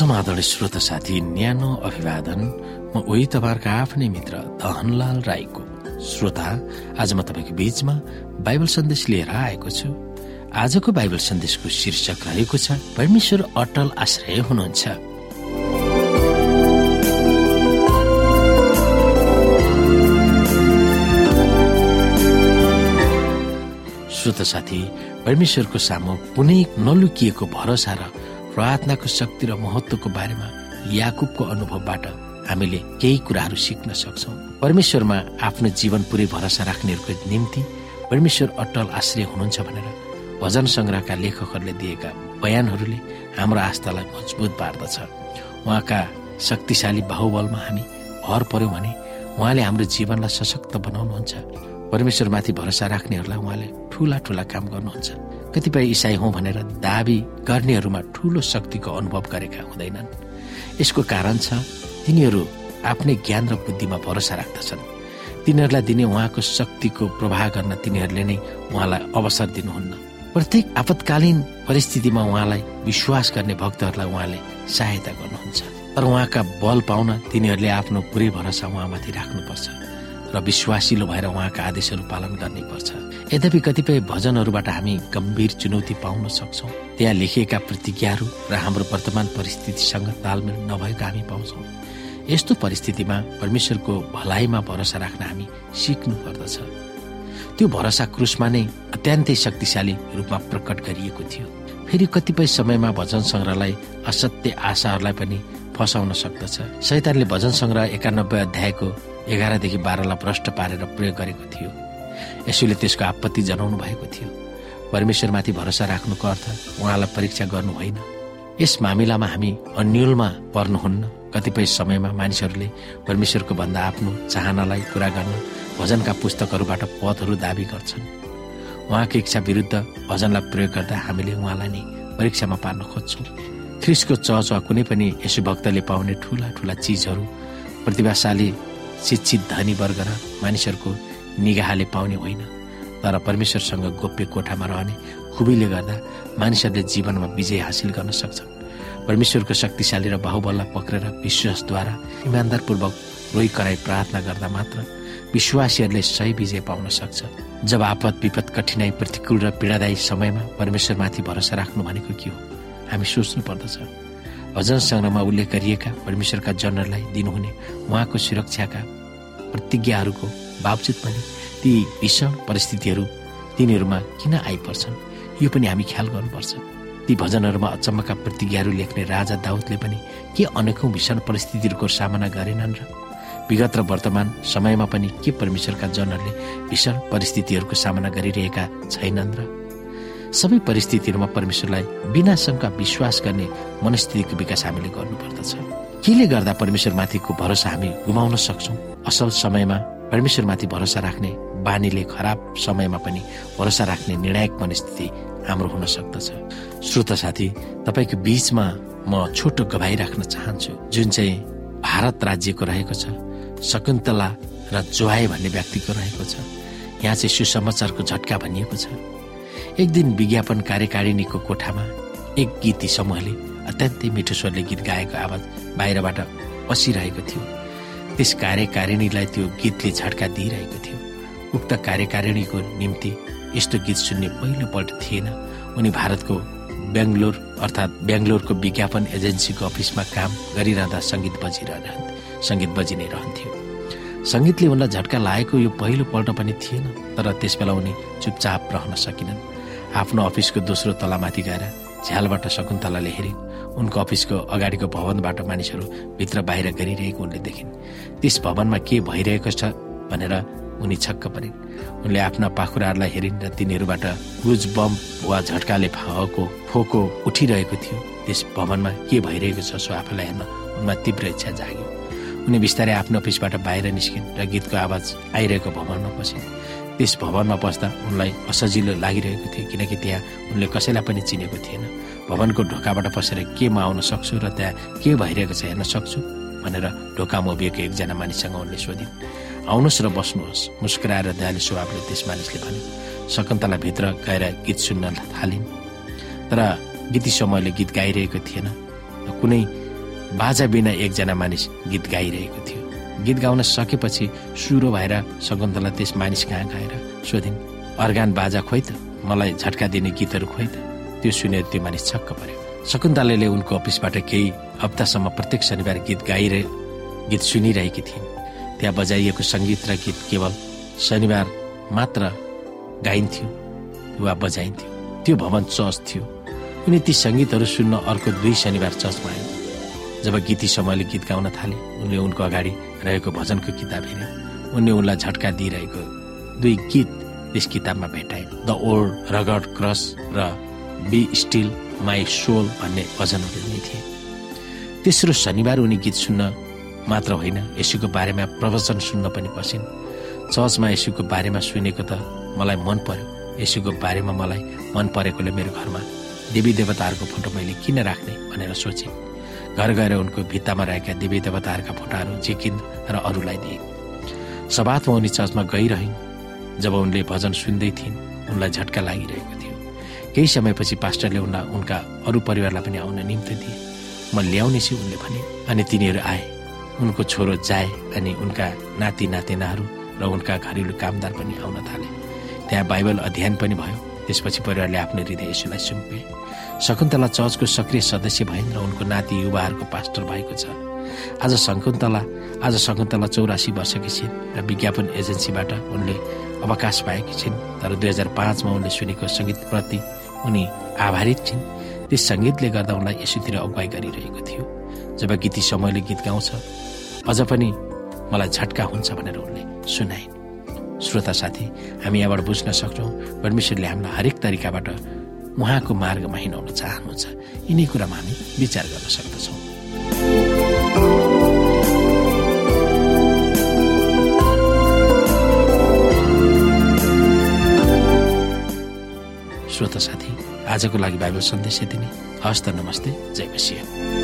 समाधान श्रोता साथी न्यानो अभिवादन। म उही तपाईँहरूका आफ्नै मित्र धनलाल राईको। श्रोता आज म तपाईँको बीचमा बाइबल सन्देश लिएर आएको छु। आजको बाइबल सन्देशको शीर्षक रहेको छ परमेश्वर अटल आश्रय हुनुहुन्छ। श्रोत साथी परमेश्वरको सामु कुनै नलुकिएको भरोसा र प्रार्थनाको शक्ति र महत्वको बारेमा याकुबको अनुभवबाट हामीले केही कुराहरू सिक्न सक्छौँ। परमेश्वरमा आफ्नो जीवन पुरै भरोसा राख्नेहरूको निम्ति परमेश्वर अटल आश्रय हुनुहुन्छ भनेर भजन सङ्ग्रहका लेखकहरूले दिएका बयानहरूले हाम्रो आस्थालाई मजबुत पार्दछ। उहाँका शक्तिशाली बाहुबलमा हामी भर पर्यौँ भने उहाँले हाम्रो जीवनलाई सशक्त बनाउनुहुन्छ। परमेश्वरमाथि भरोसा राख्नेहरूलाई उहाँले ठुला ठुला काम गर्नुहुन्छ। कतिपय इसाई हौ भनेर दावी गर्नेहरूमा ठुलो शक्तिको अनुभव गरेका हुँदैनन्। यसको कारण छ तिनीहरू आफ्नै ज्ञान र बुद्धिमा भरोसा राख्दछन्। तिनीहरूलाई दिने उहाँको शक्तिको प्रवाह गर्न तिनीहरूले नै उहाँलाई अवसर दिनुहुन्न। प्रत्येक आपतकालीन परिस्थितिमा उहाँलाई विश्वास गर्ने भक्तहरूलाई उहाँले सहायता गर्नुहुन्छ। तर उहाँका बल पाउन तिनीहरूले आफ्नो पुरै भरोसा उहाँमाथि राख्नुपर्छ। र विश्वासिलो भएर उहाँका आदेशहरू पालन गर्नै पर्छ। यद्यपि कतिपय भजनहरूबाट हामी गम्भीर चुनौती पाउन सक्छौँ। त्यहाँ लेखिएका प्रतिज्ञाहरू र हाम्रो वर्तमान परिस्थितिसँग तालमेल नभएको हामी पाउँछौँ। यस्तो परिस्थितिमा परमेश्वरको भलाइमा भरोसा राख्न हामी सिक्नु पर्दछ। त्यो भरोसा क्रुसमा नै अत्यन्तै शक्तिशाली रूपमा प्रकट गरिएको थियो। फेरि कतिपय समयमा भजन सङ्ग्रहलाई असत्य आशाहरूलाई पनि फसाउन सक्दछ। शैतानले भजन सङ्ग्रह एकानब्बे अध्यायको एघारदेखि बाह्रलाई भ्रष्ट पारेर प्रयोग गरेको थियो। यसोले त्यसको आपत्ति जनाउनु भएको थियो। परमेश्वरमाथि भरोसा राख्नुको अर्थ उहाँलाई परीक्षा गर्नु होइन। यस मामिलामा हामी अन्यलमा पर्नुहुन्न। कतिपय समयमा मानिसहरूले परमेश्वरको भन्दा आफ्नो चाहनालाई पुरा गर्न भजनका पुस्तकहरूबाट पदहरू दावी गर्छन्। उहाँको इच्छा विरुद्ध भजनलाई प्रयोग गर्दा हामीले उहाँलाई नै परीक्षामा पार्न खोज्छौँ। ख्रिसको चर्च वा कुनै पनि यसो भक्तले पाउने ठुला ठुला चिजहरू प्रतिभाशाली शिक्षित धनी वर्ग र मानिसहरूको निगाहले पाउने होइन। तर परमेश्वरसँग गोप्य कोठामा रहने खुबीले गर्दा मानिसहरूले जीवनमा विजय हासिल गर्न सक्छन्। परमेश्वरको शक्तिशाली र बाहुबललाई पक्रेर विश्वासद्वारा इमान्दारपूर्वक रोइ कराई प्रार्थना गर्दा मात्र विश्वासीहरूले सही विजय पाउन सक्छ। जब आपत विपद कठिनाई प्रतिकूल र पीडादायी समयमा परमेश्वरमाथि भरोसा राख्नु भनेको के हो? हामी सोच्नु पर्दछ भजन सङ्ग्रहमा उल्लेख गरिएका परमेश्वरका जनहरूलाई दिनुहुने उहाँको सुरक्षाका प्रतिज्ञाहरूको बावजुद पनि ती भीषण परिस्थितिहरू तिनीहरूमा किन आइपर्छन्? यो पनि हामी ख्याल गर्नुपर्छ। ती भजनहरूमा अचम्मका प्रतिज्ञाहरू लेख्ने राजा दाउदले पनि के अनेकौं भीषण परिस्थितिहरूको सामना गरेनन् र विगत र वर्तमान समयमा पनि के परमेश्वरका जनहरूले भीषण परिस्थितिहरूको सामना गरिरहेका छैनन् र सबै परिस्थितिहरूमा परमेश्वरलाई बिना शङ्का विश्वास गर्ने मनस्थितिको विकास हामीले गर्नुपर्दछ। केले गर्दा परमेश्वरमाथिको भरोसा हामी गुमाउन सक्छौँ? असल समयमा परमेश्वरमाथि भरोसा राख्ने बानीले खराब समयमा पनि भरोसा राख्ने निर्णायक मनस्थिति हाम्रो हुन सक्दछ। श्रोत साथी तपाईँको बीचमा म छोटो गवाई राख्न चाहन्छु। जुन चाहिँ भारत राज्यको रहेको छ शकुन्तला र जोहाई भन्ने व्यक्तिको रहेको छ। यहाँ चाहिँ सुसमाचारको झट्का भनिएको छ। एक दिन विज्ञापन कार्यकारिणीको कोठामा एक गीती समूहले अत्यन्तै मिठो स्वरले गीत गाएको आवाज बाहिरबाट पसिरहेको थियो। त्यस कार्यकारिणीलाई त्यो गीतले झट्का दिइरहेको थियो। उक्त कार्यकारिणीको निम्ति यस्तो गीत सुन्ने पहिलोपल्ट थिएन। उनी भारतको बेङ्गलोर अर्थात् बेङ्गलोरको विज्ञापन एजेन्सीको अफिसमा काम गरिरहँदा सङ्गीत बजिरहन्थे सङ्गीत बजि नै रहन्थ्यो। सङ्गीतले उनलाई झट्का लागेको यो पहिलोपल्ट पनि थिएन तर त्यसबेला उनी चुपचाप रहन सकिनन्। आफ्नो अफिसको दोस्रो तलामाथि गएर झ्यालबाट शकुन्तलाले हेरिन् उनको अफिसको अगाडिको भवनबाट मानिसहरू भित्र बाहिर गरिरहेको उनले देखिन्। त्यस भवनमा के भइरहेको छ? भनेर उनी छक्क परिन्। उनले आफ्ना पाखुराहरूलाई हेरिन् र तिनीहरूबाट गुज बम वा झट्काले भएको फोको उठिरहेको थियो। त्यस भवनमा के भइरहेको छ? सो आफूलाई हेर्न उनमा तीव्र इच्छा जाग्यो। उनी बिस्तारै आफ्नो अफिसबाट बाहिर निस्किन् र गीतको आवाज आइरहेको भवनमा पसिन्। त्यस भवनमा पस्दा उनलाई असजिलो लागिरहेको थियो किनकि त्यहाँ उनले कसैलाई पनि चिनेको थिएन। भवनको ढोकाबाट पसेर के म आउन सक्छु र त्यहाँ के भइरहेको छ हेर्न सक्छु भनेर ढोकामा उभिएको एकजना मानिससँग उनले सोधिन्। आउनुहोस् र बस्नुहोस् मुस्कुराएर दयालु स्वभावले त्यस मानिसले भन्यो। शकुन्तला भित्र गएर गीत सुन्न थालिन्। तर गीती समयले गीत गाइरहेको थिएन। कुनै बाजा बिना एकजना मानिस गीत गाइरहेको थियो। गीत गाउन सकेपछि सुरो भएर शकुन्तला त्यस मानिस कहाँ गएर सोधिन् अर्गान बाजा खोइ त मलाई झट्का दिने गीतहरू खोइ त। त्यो सुनेर त्यो मानिस छक्क पर्यो शकुन्तलाले उनको अफिसबाट केही हप्तासम्म प्रत्येक शनिबार गीत गाइरहे गीत सुनिरहेकी थिइन्। त्यहाँ बजाइएको सङ्गीत र गीत केवल शनिबार मात्र गाइन्थ्यो वा बजाइन्थ्यो। त्यो भवन चर्च थियो। उनी ती सङ्गीतहरू सुन्न अर्को दुई शनिबार चर्चमा आए जब गीती समयले गीत गाउन थाले उनले उनको अगाडि रहेको भजनको किताब हेरे उनले उनलाई झट्का दिइरहेको दुई गीत त्यस किताबमा भेटाए। द ओल्ड रगड क्रस र बी स्टिल माई सोल भन्ने भजनहरू नै थिए तेस्रो शनिबार उनी गीत सुन्न मात्र होइन यसुको बारेमा प्रवचन सुन्न पनि पसिन् चर्चमा यसुको बारेमा सुनेको त मलाई मन पर्यो। यसुको बारेमा मलाई मन परेकोले मेरो घरमा देवी देवताहरूको फोटो मैले किन राख्ने भनेर सोचे घर गएर उनको भित्तामा रहेका देवी देवताहरूका फोटाहरू झिकिन् र अरूलाई दिए। सबातमा उनी चर्चमा गइरहन्। जब उनले भजन सुन्दै थिइन् उनलाई झट्का लागिरहेको थियो। केही समयपछि पास्टरले उनलाई उनका अरू परिवारलाई पनि आउन निम्ति दिए। म ल्याउनेछु उनले भने अनि तिनीहरू आए। उनको छोरो जाए अनि उनका नाति नातिनाहरू र उनका घरेलु कामदार पनि आउन थाले। त्यहाँ बाइबल अध्ययन पनि भयो। त्यसपछि परिवारले आफ्नो हृदय यसुलाई सुम्पे शकुन्तला चर्चको सक्रिय सदस्य भइन् र उनको नाति युवाहरूको पास्टर भएको छ। आज शकुन्तला आज शकुन्तला चौरासी वर्षकी छिन् र विज्ञापन एजेन्सीबाट उनले अवकाश पाएकी छिन् तर दुई हजार पाँचमा उनले सुनेको सङ्गीतप्रति उनी आभारित छिन्। त्यस सङ्गीतले गर्दा उनलाई यसोतिर अगुवाई गरिरहेको थियो। जब गीती समयले गीत गाउँछ अझ पनि मलाई झट्का हुन्छ भनेर उनले सुनाइन्। श्रोता साथी हामी यहाँबाट बुझ्न सक्छौँ परमेश्वरले हामीलाई हरेक तरिकाबाट उहाँको मार्गमा हिँडाउन चाहनुहुन्छ। यिनै कुरामा हामी विचार गर्न सक्दछौँ। श्रोता साथी आजको लागि बाइबल सन्देश यति नै। हस्त नमस्ते जय मसिंह।